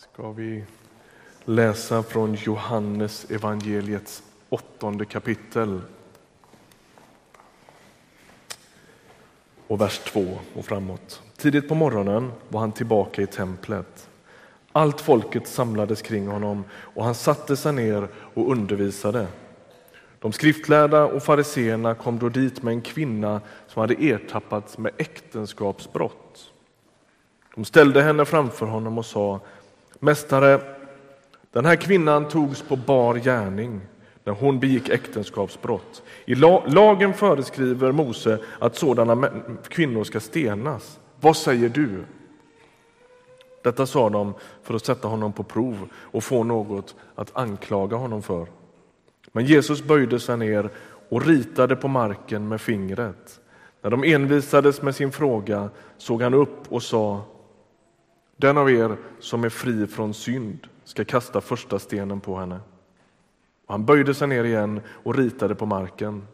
ska vi läsa från Johannes evangeliets åttonde kapitel. Och vers 2 och framåt. Tidigt på morgonen var han tillbaka i templet. Allt folket samlades kring honom och han satte sig ner och undervisade. De skriftlärda och fariseerna kom då dit med en kvinna som hade ertappats med äktenskapsbrott. De ställde henne framför honom och sa Mästare, den här kvinnan togs på bar gärning när hon begick äktenskapsbrott. I lagen föreskriver Mose att sådana kvinnor ska stenas. Vad säger du? Detta sa de för att sätta honom på prov och få något att anklaga honom för. Men Jesus böjde sig ner och ritade på marken med fingret. När de envisades med sin fråga såg han upp och sa den av er som är fri från synd ska kasta första stenen på henne. Och han böjde sig ner igen och ritade på marken.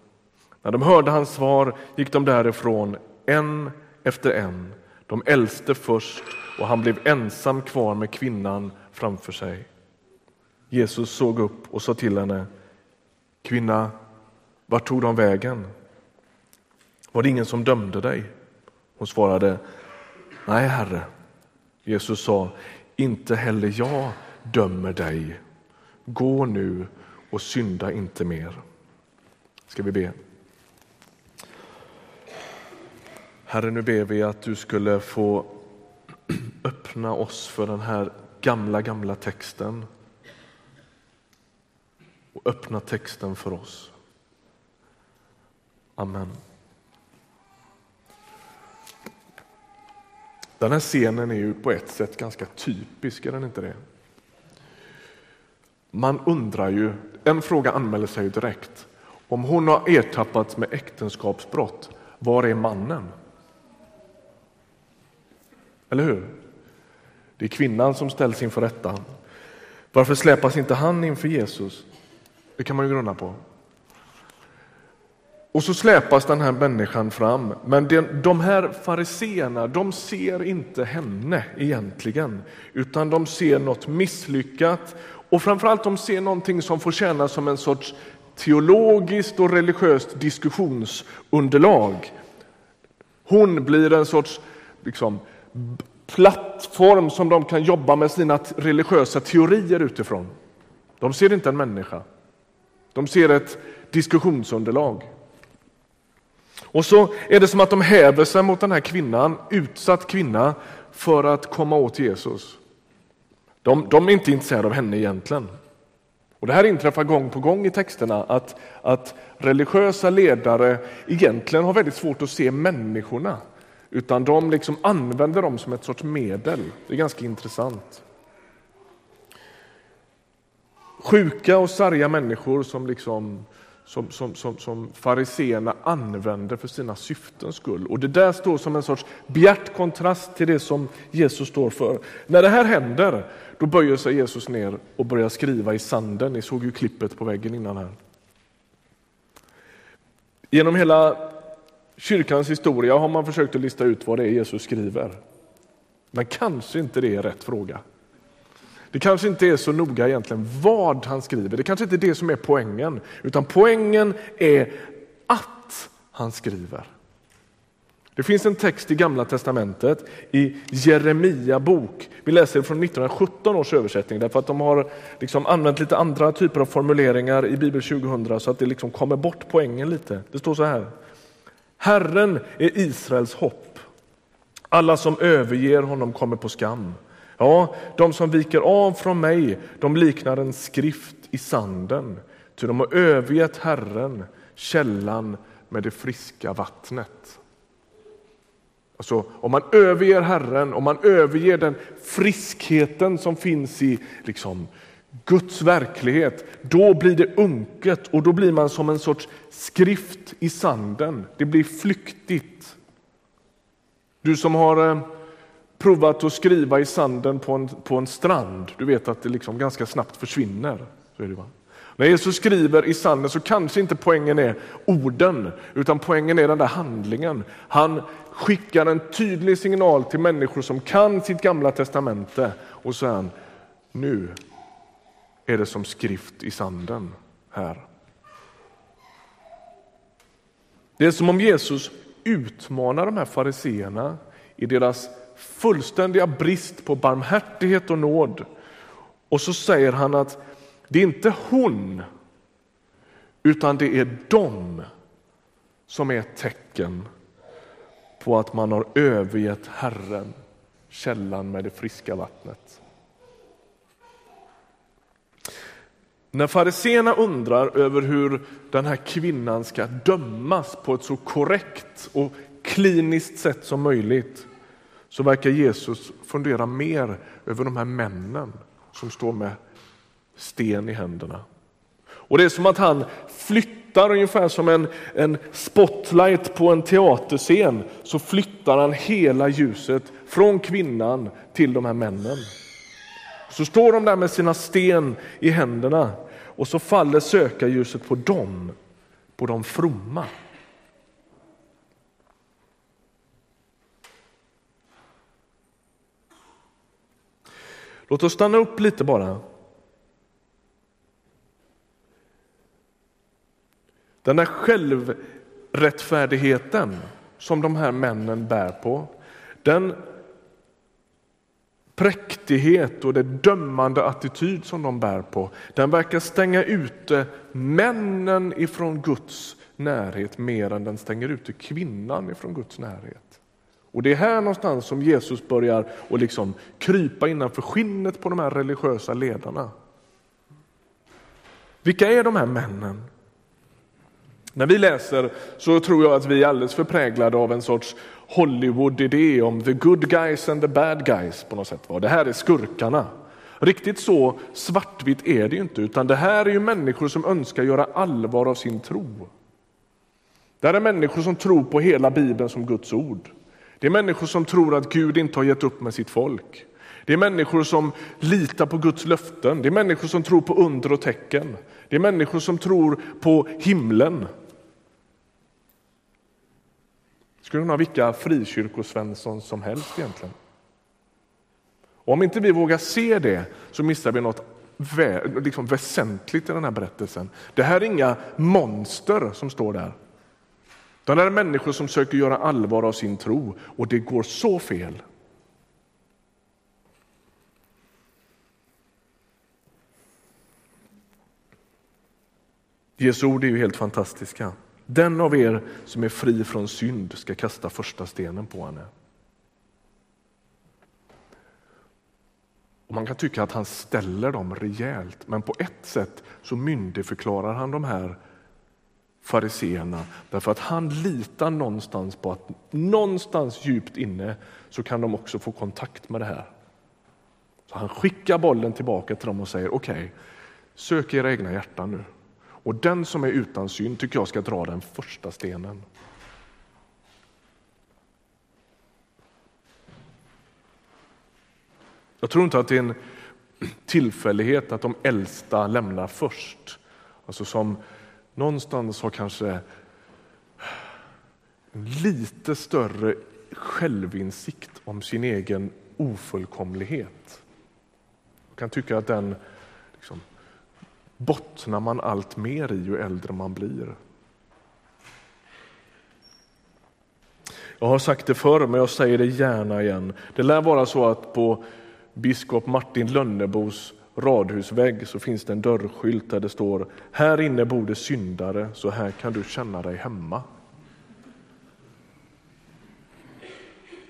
När de hörde hans svar gick de därifrån, en efter en, de äldste först och han blev ensam kvar med kvinnan framför sig. Jesus såg upp och sa till henne Kvinna, vart tog de vägen? Var det ingen som dömde dig? Hon svarade Nej, Herre. Jesus sa Inte heller jag dömer dig. Gå nu och synda inte mer. Ska vi be? Herre, nu ber vi att du skulle få öppna oss för den här gamla, gamla texten och öppna texten för oss. Amen. Den här scenen är ju på ett sätt ganska typisk, är den inte det? Man undrar ju, en fråga anmäler sig ju direkt. Om hon har ertappats med äktenskapsbrott, var är mannen? Eller hur? Det är kvinnan som ställs inför rätta. Varför släpas inte han inför Jesus? Det kan man ju grunna på. Och så släpas den här människan fram, men de här fariseerna, de ser inte henne egentligen, utan de ser något misslyckat och framförallt de ser någonting som får tjäna som en sorts teologiskt och religiöst diskussionsunderlag. Hon blir en sorts liksom, plattform som de kan jobba med sina religiösa teorier utifrån. De ser inte en människa. De ser ett diskussionsunderlag. Och så är det som att de häver sig mot den här kvinnan, utsatt kvinna, för att komma åt Jesus. De, de är inte intresserade av henne egentligen. Och Det här inträffar gång på gång i texterna, att, att religiösa ledare egentligen har väldigt svårt att se människorna, utan de liksom använder dem som ett sorts medel. Det är ganska intressant. Sjuka och sarga människor som, liksom, som, som, som, som fariseerna använder för sina syftens skull. Och Det där står som en sorts bjärt kontrast till det som Jesus står för. När det här händer, då böjer sig Jesus ner och börjar skriva i sanden. Ni såg ju klippet på väggen innan här. Genom hela kyrkans historia har man försökt att lista ut vad det är Jesus skriver. Men kanske inte det är rätt fråga. Det kanske inte är så noga egentligen vad han skriver, det kanske inte är det som är poängen, utan poängen är att han skriver. Det finns en text i Gamla testamentet i Jeremia bok. Vi läser från 1917 års översättning därför att de har liksom använt lite andra typer av formuleringar i Bibel 2000 så att det liksom kommer bort poängen lite. Det står så här. Herren är Israels hopp. Alla som överger honom kommer på skam. Ja, de som viker av från mig, de liknar en skrift i sanden, ty de har övergett Herren, källan med det friska vattnet. Alltså, om man överger Herren, om man överger den friskheten som finns i liksom, Guds verklighet, då blir det unket och då blir man som en sorts skrift i sanden. Det blir flyktigt. Du som har eh, provat att skriva i sanden på en, på en strand, du vet att det liksom ganska snabbt försvinner. Så är det, va? När Jesus skriver i sanden så kanske inte poängen är orden, utan poängen är den där handlingen. Han skickar en tydlig signal till människor som kan sitt gamla testamente och så han, Nu är det som skrift i sanden här. Det är som om Jesus utmanar de här fariseerna i deras fullständiga brist på barmhärtighet och nåd. Och så säger han att det är inte hon, utan det är de som är ett tecken på att man har övergett Herren, källan med det friska vattnet. När fariséerna undrar över hur den här kvinnan ska dömas på ett så korrekt och kliniskt sätt som möjligt så verkar Jesus fundera mer över de här männen som står med sten i händerna. Och Det är som att han flyttar ungefär som en, en spotlight på en teaterscen så flyttar han hela ljuset från kvinnan till de här männen. Så står de där med sina sten i händerna och så faller sökarljuset på dem, på de fromma. Låt oss stanna upp lite bara. Den där självrättfärdigheten som de här männen bär på, den präktighet och det dömande attityd som de bär på, den verkar stänga ute männen ifrån Guds närhet mer än den stänger ute kvinnan ifrån Guds närhet. Och Det är här någonstans som Jesus börjar att liksom krypa innanför skinnet på de här religiösa ledarna. Vilka är de här männen? När vi läser så tror jag att vi är alldeles förpräglade av en sorts Hollywood-idé om the good guys and the bad guys på något sätt. Det här är skurkarna. Riktigt så svartvitt är det inte, utan det här är ju människor som önskar göra allvar av sin tro. Det här är människor som tror på hela Bibeln som Guds ord. Det är människor som tror att Gud inte har gett upp med sitt folk. Det är människor som litar på Guds löften. Det är människor som tror på under och tecken. Det är människor som tror på himlen. Skulle kunna ha vilka frikyrkosvensson som helst egentligen. Och om inte vi vågar se det så missar vi något vä liksom väsentligt i den här berättelsen. Det här är inga monster som står där. Det är människor som söker göra allvar av sin tro och det går så fel. Jesu ord är ju helt fantastiska. Den av er som är fri från synd ska kasta första stenen på henne. Och man kan tycka att han ställer dem rejält, men på ett sätt så myndigförklarar han de här fariseerna därför att han litar någonstans på att någonstans djupt inne så kan de också få kontakt med det här. Så han skickar bollen tillbaka till dem och säger okej, okay, sök era egna hjärtan nu. Och den som är utan synd tycker jag ska dra den första stenen. Jag tror inte att det är en tillfällighet att de äldsta lämnar först. Alltså som någonstans har kanske lite större självinsikt om sin egen ofullkomlighet. Jag kan tycka att den liksom, bottnar man allt mer i ju äldre man blir. Jag har sagt det förr, men jag säger det gärna igen. Det lär vara så att på biskop Martin Lönnebos radhusvägg så finns det en dörrskylt där det står Här inne bor det syndare, så här kan du känna dig hemma.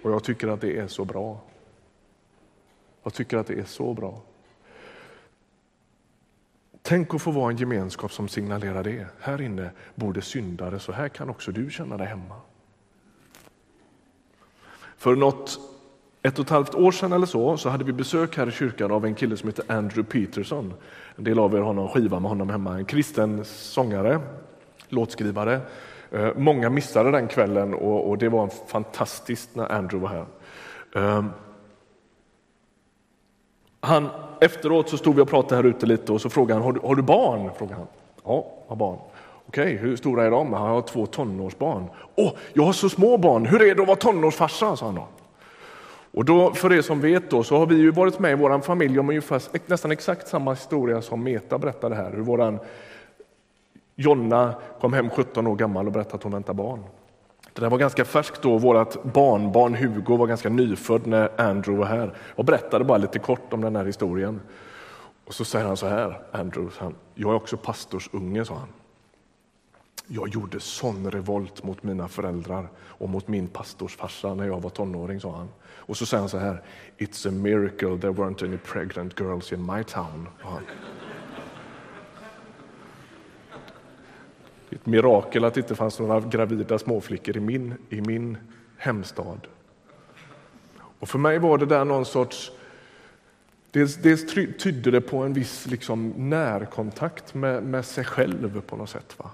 Och jag tycker att det är så bra. Jag tycker att det är så bra. Tänk att få vara en gemenskap som signalerar det. Här inne bor det syndare, så här kan också du känna dig hemma. För något ett och ett halvt år sedan eller så, så hade vi besök här i kyrkan av en kille som heter Andrew Peterson. En del av er har någon skiva med honom hemma. En kristen sångare, låtskrivare. Eh, många missade den kvällen och, och det var fantastiskt när Andrew var här. Ehm, han, efteråt så stod vi och pratade här ute lite och så frågade han, har du, har du barn? Frågade han. Ja, jag har barn. Okej, hur stora är de? Han har två tonårsbarn. Åh, jag har så små barn, hur är det att vara tonårsfarsa? sa han då. Och då, för er som vet då, så har vi ju varit med i vår familj om ungefär, nästan exakt samma historia som Meta berättade här. Hur våran Jonna kom hem 17 år gammal och berättade att hon väntar barn. Det där var ganska färskt då. Vårt barnbarn Hugo var ganska nyfödd när Andrew var här och berättade bara lite kort om den här historien. Och så säger han så här, Andrew, han, jag är också pastorsunge, sa han. Jag gjorde sån revolt mot mina föräldrar och mot min pastorsfarsa när jag var tonåring, sa han. Och så säger han så här, It's a miracle there weren't any pregnant girls in my town. Det är ett mirakel att det inte fanns några gravida småflickor i min, i min hemstad. Och för mig var det där någon sorts... Dels, dels tydde det på en viss liksom närkontakt med, med sig själv på något sätt. Va?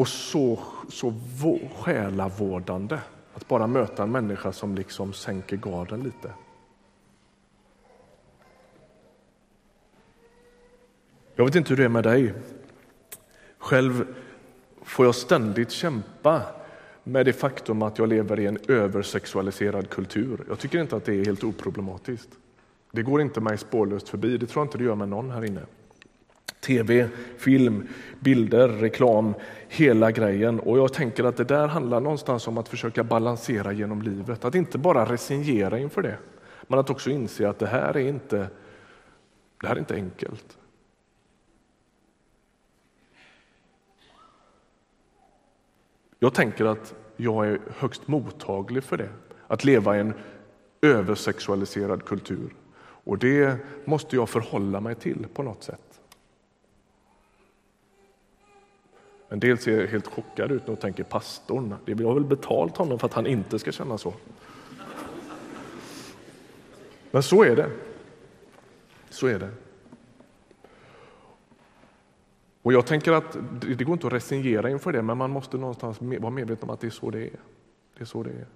Och så, så själavårdande att bara möta en människa som liksom sänker garden lite. Jag vet inte hur det är med dig. Själv får jag ständigt kämpa med det faktum att jag lever i en översexualiserad kultur. Jag tycker inte att det är helt oproblematiskt. Det går inte mig spårlöst förbi. Det tror jag inte det gör med någon här inne. Tv, film, bilder, reklam, hela grejen. Och jag tänker att det där handlar någonstans om att försöka balansera genom livet. Att inte bara resignera inför det, men att också inse att det här är inte, det här är inte enkelt. Jag tänker att jag är högst mottaglig för det, att leva i en översexualiserad kultur. Och det måste jag förhålla mig till på något sätt. En del ser helt chockade ut och tänker pastorn, det har väl betalt honom för att han inte ska känna så. Men så är det. Så är det. Och jag tänker att det går inte att resignera inför det, men man måste någonstans vara medveten om att det är så det är. Det är så det är.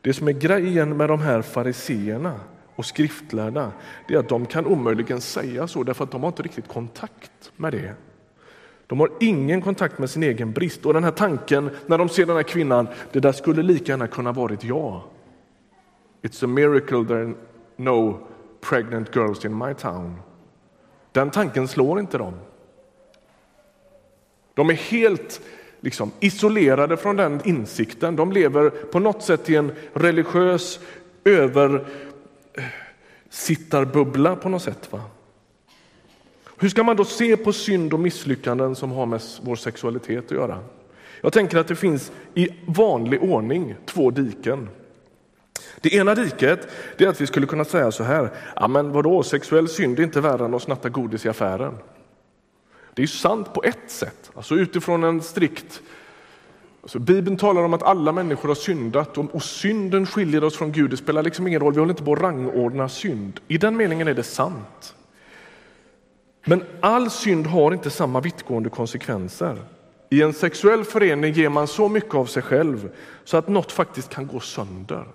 Det som är grejen med de här fariseerna och skriftlärda, det är att de kan omöjligen säga så, därför att de har inte riktigt kontakt med det. De har ingen kontakt med sin egen brist. Och den här tanken, när de ser den här kvinnan, det där skulle lika gärna kunna varit jag. It's a miracle there are no pregnant girls in my town. Den tanken slår inte dem. De är helt liksom, isolerade från den insikten. De lever på något sätt i en religiös översittarbubbla eh, på något sätt. Va? Hur ska man då se på synd och misslyckanden som har med vår sexualitet att göra? Jag tänker att det finns i vanlig ordning två diken. Det ena diket är att vi skulle kunna säga så här, ja men vadå, sexuell synd är inte värre än att snatta godis i affären. Det är sant på ett sätt, alltså utifrån en strikt... Alltså Bibeln talar om att alla människor har syndat och, och synden skiljer oss från Gud. Det spelar liksom ingen roll, vi håller inte på att rangordna synd. I den meningen är det sant. Men all synd har inte samma vittgående konsekvenser. I en sexuell förening ger man så mycket av sig själv så att något faktiskt kan gå sönder.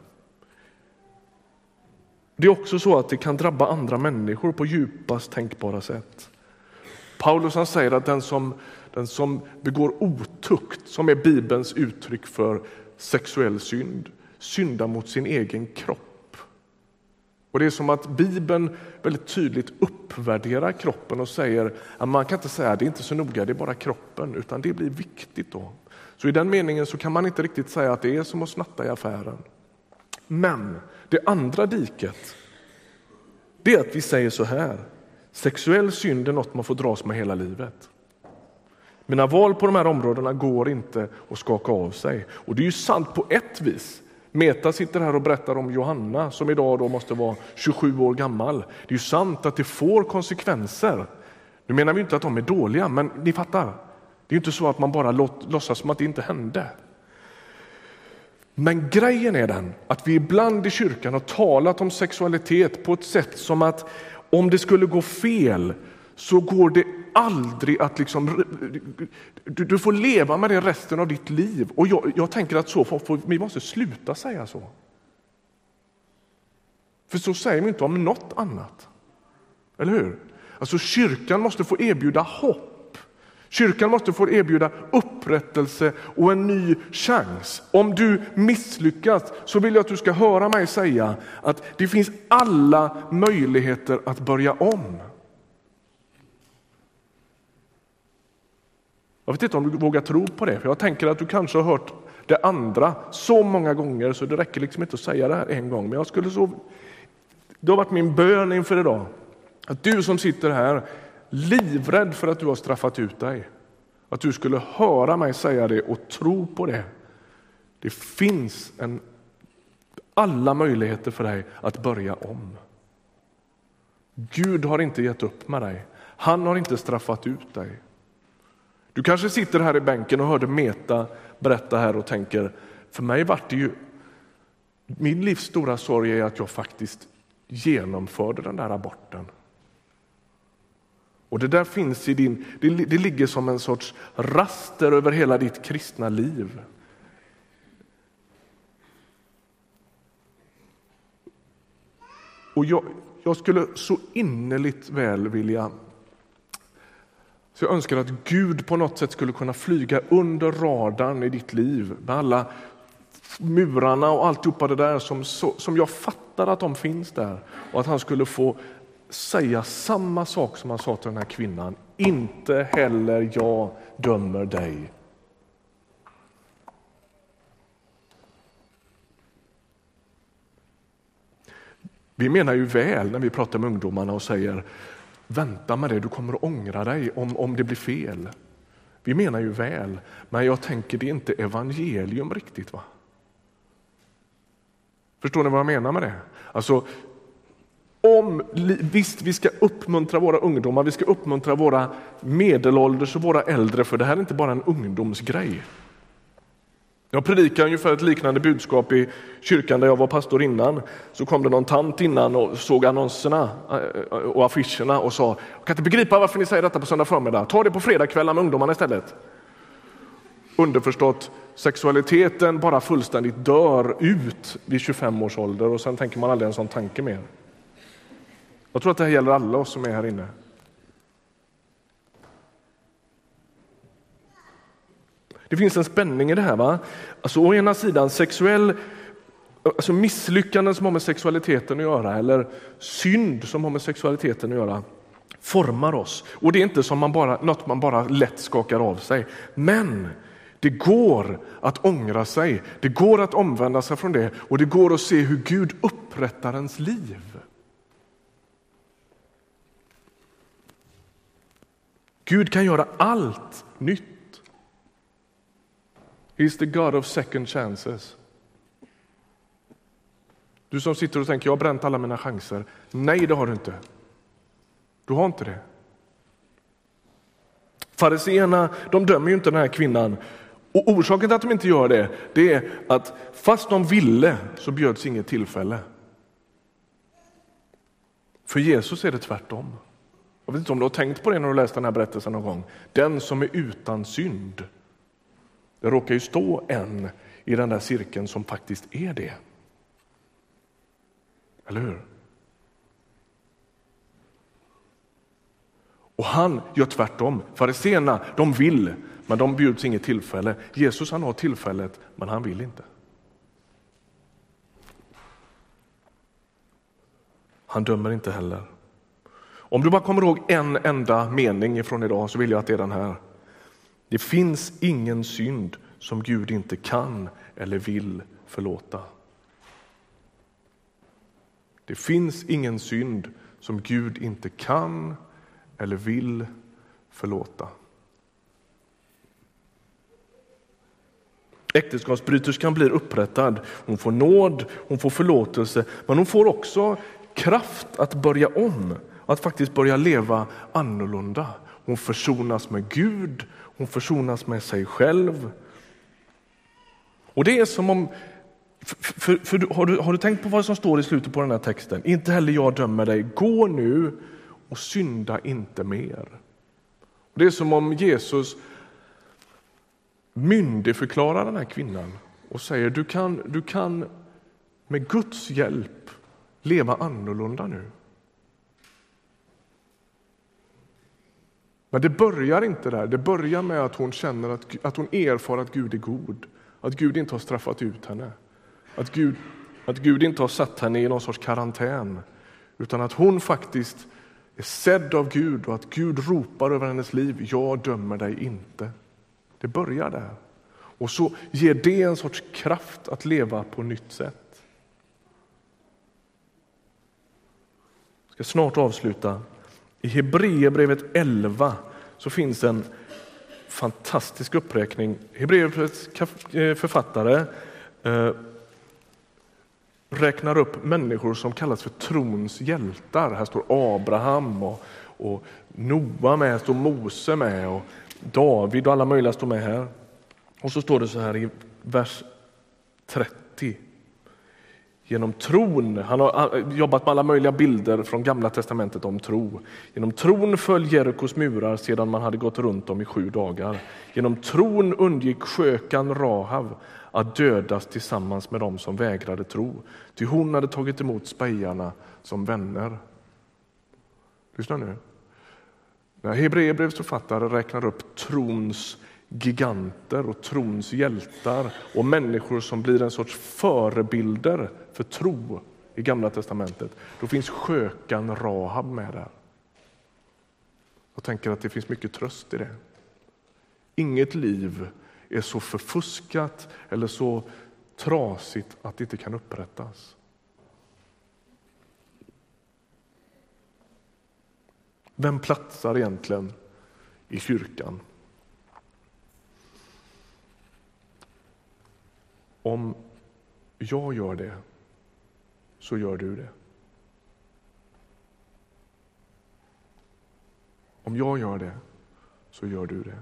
Det är också så att det kan drabba andra människor på djupast tänkbara sätt. Paulus han säger att den som, den som begår otukt, som är Bibelns uttryck för sexuell synd, syndar mot sin egen kropp. Och Det är som att Bibeln väldigt tydligt uppvärderar kroppen och säger att man kan inte säga att det är inte så noga, det är bara kroppen, utan det blir viktigt då. Så i den meningen så kan man inte riktigt säga att det är som att snatta i affären. Men det andra diket, det är att vi säger så här. Sexuell synd är något man får dras med hela livet. Mina val på de här områdena går inte att skaka av sig. Och det är ju sant på ett vis. Meta sitter här och berättar om Johanna som idag då måste vara 27 år gammal. Det är ju sant att det får konsekvenser. Nu menar vi inte att de är dåliga, men ni fattar. Det är inte så att man bara låtsas som att det inte hände. Men grejen är den att vi ibland i kyrkan har talat om sexualitet på ett sätt som att om det skulle gå fel så går det aldrig att liksom... Du, du får leva med det resten av ditt liv. Och jag, jag tänker att så får, vi måste sluta säga så. För så säger vi inte om något annat. Eller hur? Alltså kyrkan måste få erbjuda hopp. Kyrkan måste få erbjuda upprättelse och en ny chans. Om du misslyckas så vill jag att du ska höra mig säga att det finns alla möjligheter att börja om. Jag vet inte om du vågar tro på det, för jag tänker att du kanske har hört det andra så många gånger så det räcker liksom inte att säga det här en gång. Men jag skulle så... Det har varit min bön inför idag. Att du som sitter här livrädd för att du har straffat ut dig. Att du skulle höra mig säga det och tro på det. Det finns en, alla möjligheter för dig att börja om. Gud har inte gett upp med dig. Han har inte straffat ut dig. Du kanske sitter här i bänken och hörde Meta berätta här och tänker, för mig vart det ju, min livs stora sorg är att jag faktiskt genomförde den där aborten. Och det där finns i din, det, det ligger som en sorts raster över hela ditt kristna liv. Och jag, jag skulle så innerligt väl vilja så jag önskar att Gud på något sätt skulle kunna flyga under radarn i ditt liv med alla murarna och alltihopa det där som, som jag fattar att de finns där och att han skulle få säga samma sak som han sa till den här kvinnan. Inte heller jag dömer dig. Vi menar ju väl när vi pratar med ungdomarna och säger vänta med det, du kommer att ångra dig om, om det blir fel. Vi menar ju väl, men jag tänker det är inte evangelium riktigt. va? Förstår ni vad jag menar med det? Alltså, om, visst, vi ska uppmuntra våra ungdomar, vi ska uppmuntra våra medelålders och våra äldre, för det här är inte bara en ungdomsgrej. Jag predikade ungefär ett liknande budskap i kyrkan där jag var pastor innan. Så kom det någon tant innan och såg annonserna eh, och affischerna och sa, jag kan inte begripa varför ni säger detta på söndag förmiddag, ta det på fredagskvällar med ungdomarna istället. Underförstått, sexualiteten bara fullständigt dör ut vid 25 års ålder och sen tänker man aldrig en sån tanke mer. Jag tror att det här gäller alla oss som är här inne. Det finns en spänning i det här. Va? Alltså, å ena sidan sexuell alltså misslyckanden som har med sexualiteten att göra eller synd som har med sexualiteten att göra formar oss. Och det är inte som man bara, något man bara lätt skakar av sig. Men det går att ångra sig, det går att omvända sig från det och det går att se hur Gud upprättar ens liv. Gud kan göra allt nytt. He's the God of second chances. Du som sitter och tänker jag har bränt alla mina chanser. Nej, det har du inte. Du har inte det. Fariseerna de dömer ju inte den här kvinnan. Och Orsaken till att de inte gör det, det är att fast de ville så bjöds inget tillfälle. För Jesus är det tvärtom. Jag vet inte om du har tänkt på det när du läst den här berättelsen någon gång. Den som är utan synd. Det råkar ju stå en i den där cirkeln som faktiskt är det. Eller hur? Och han gör tvärtom. Fariséerna, de vill, men de bjuds inget tillfälle. Jesus han har tillfället, men han vill inte. Han dömer inte heller. Om du bara kommer ihåg en enda mening från idag så vill jag att det är den här. Det finns ingen synd som Gud inte kan eller vill förlåta. Det finns ingen synd som Gud inte kan eller vill förlåta. Äktenskapsbryterskan blir upprättad. Hon får nåd, hon får förlåtelse, men hon får också kraft att börja om, att faktiskt börja leva annorlunda. Hon försonas med Gud, hon försonas med sig själv. Och det är som om, för, för, för, har, du, har du tänkt på vad som står i slutet på den här texten? Inte heller jag dömer dig, gå nu och synda inte mer. Det är som om Jesus myndigförklarar den här kvinnan och säger du kan, du kan med Guds hjälp leva annorlunda nu. Men det börjar inte där. Det börjar med att hon känner att, att hon erfar att Gud är god. Att Gud inte har straffat ut henne. Att Gud, att Gud inte har satt henne i någon sorts karantän. Utan att hon faktiskt är sedd av Gud och att Gud ropar över hennes liv. Jag dömer dig inte. Det börjar där. Och så ger det en sorts kraft att leva på nytt sätt. Jag ska snart avsluta. I Hebreerbrevet 11 så finns en fantastisk uppräkning. Hebreerbrevets eh, författare eh, räknar upp människor som kallas för trons hjältar. Här står Abraham och, och Noa med, står Mose med och David och alla möjliga står med här. Och så står det så här i vers 30. Genom tron, han har jobbat med alla möjliga bilder från Gamla testamentet om tro. Genom tron föll Jerikos murar sedan man hade gått runt dem i sju dagar. Genom tron undgick skökan Rahav att dödas tillsammans med dem som vägrade tro, ty hon hade tagit emot spejarna som vänner. Lyssna nu. När Hebreerbrevets författare räknar upp trons giganter och trons hjältar och människor som blir en sorts förebilder för tro i Gamla testamentet, då finns skökan Rahab med där. Jag tänker att det finns mycket tröst i det. Inget liv är så förfuskat eller så trasigt att det inte kan upprättas. Vem platsar egentligen i kyrkan? Om jag gör det, så gör du det. Om jag gör det, så gör du det.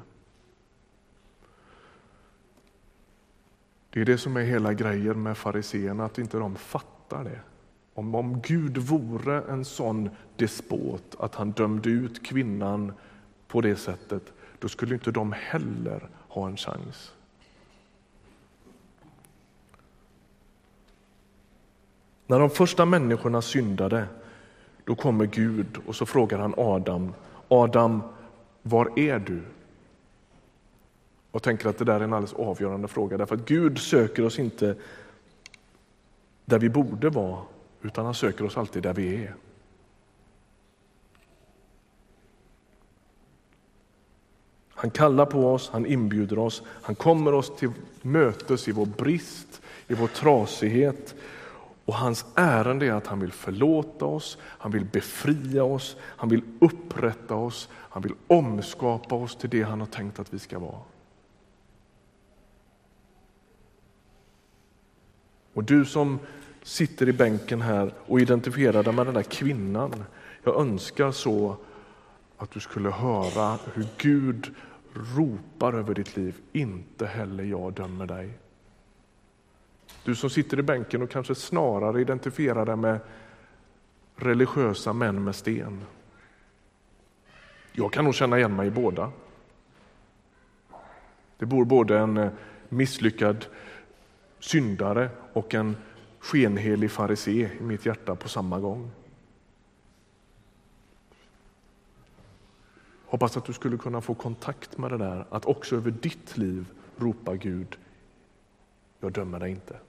Det är det som är hela grejen med fariseerna, att inte de fattar det. Om, om Gud vore en sån despot att han dömde ut kvinnan på det sättet, då skulle inte de heller ha en chans. När de första människorna syndade, då kommer Gud och så frågar han Adam, Adam, var är du? Jag tänker att det där är en alldeles avgörande fråga, därför att Gud söker oss inte där vi borde vara, utan han söker oss alltid där vi är. Han kallar på oss, han inbjuder oss, han kommer oss till mötes i vår brist, i vår trasighet. Och hans ärende är att han vill förlåta oss, han vill befria oss, han vill upprätta oss, han vill omskapa oss till det han har tänkt att vi ska vara. Och du som sitter i bänken här och identifierar dig med den där kvinnan. Jag önskar så att du skulle höra hur Gud ropar över ditt liv. Inte heller jag dömer dig. Du som sitter i bänken och kanske snarare identifierar dig med religiösa män med sten. Jag kan nog känna igen mig i båda. Det bor både en eh, misslyckad syndare och en skenhelig farisé i mitt hjärta på samma gång. Hoppas att du skulle kunna få kontakt med det där, att också över ditt liv ropa Gud, jag dömer dig inte.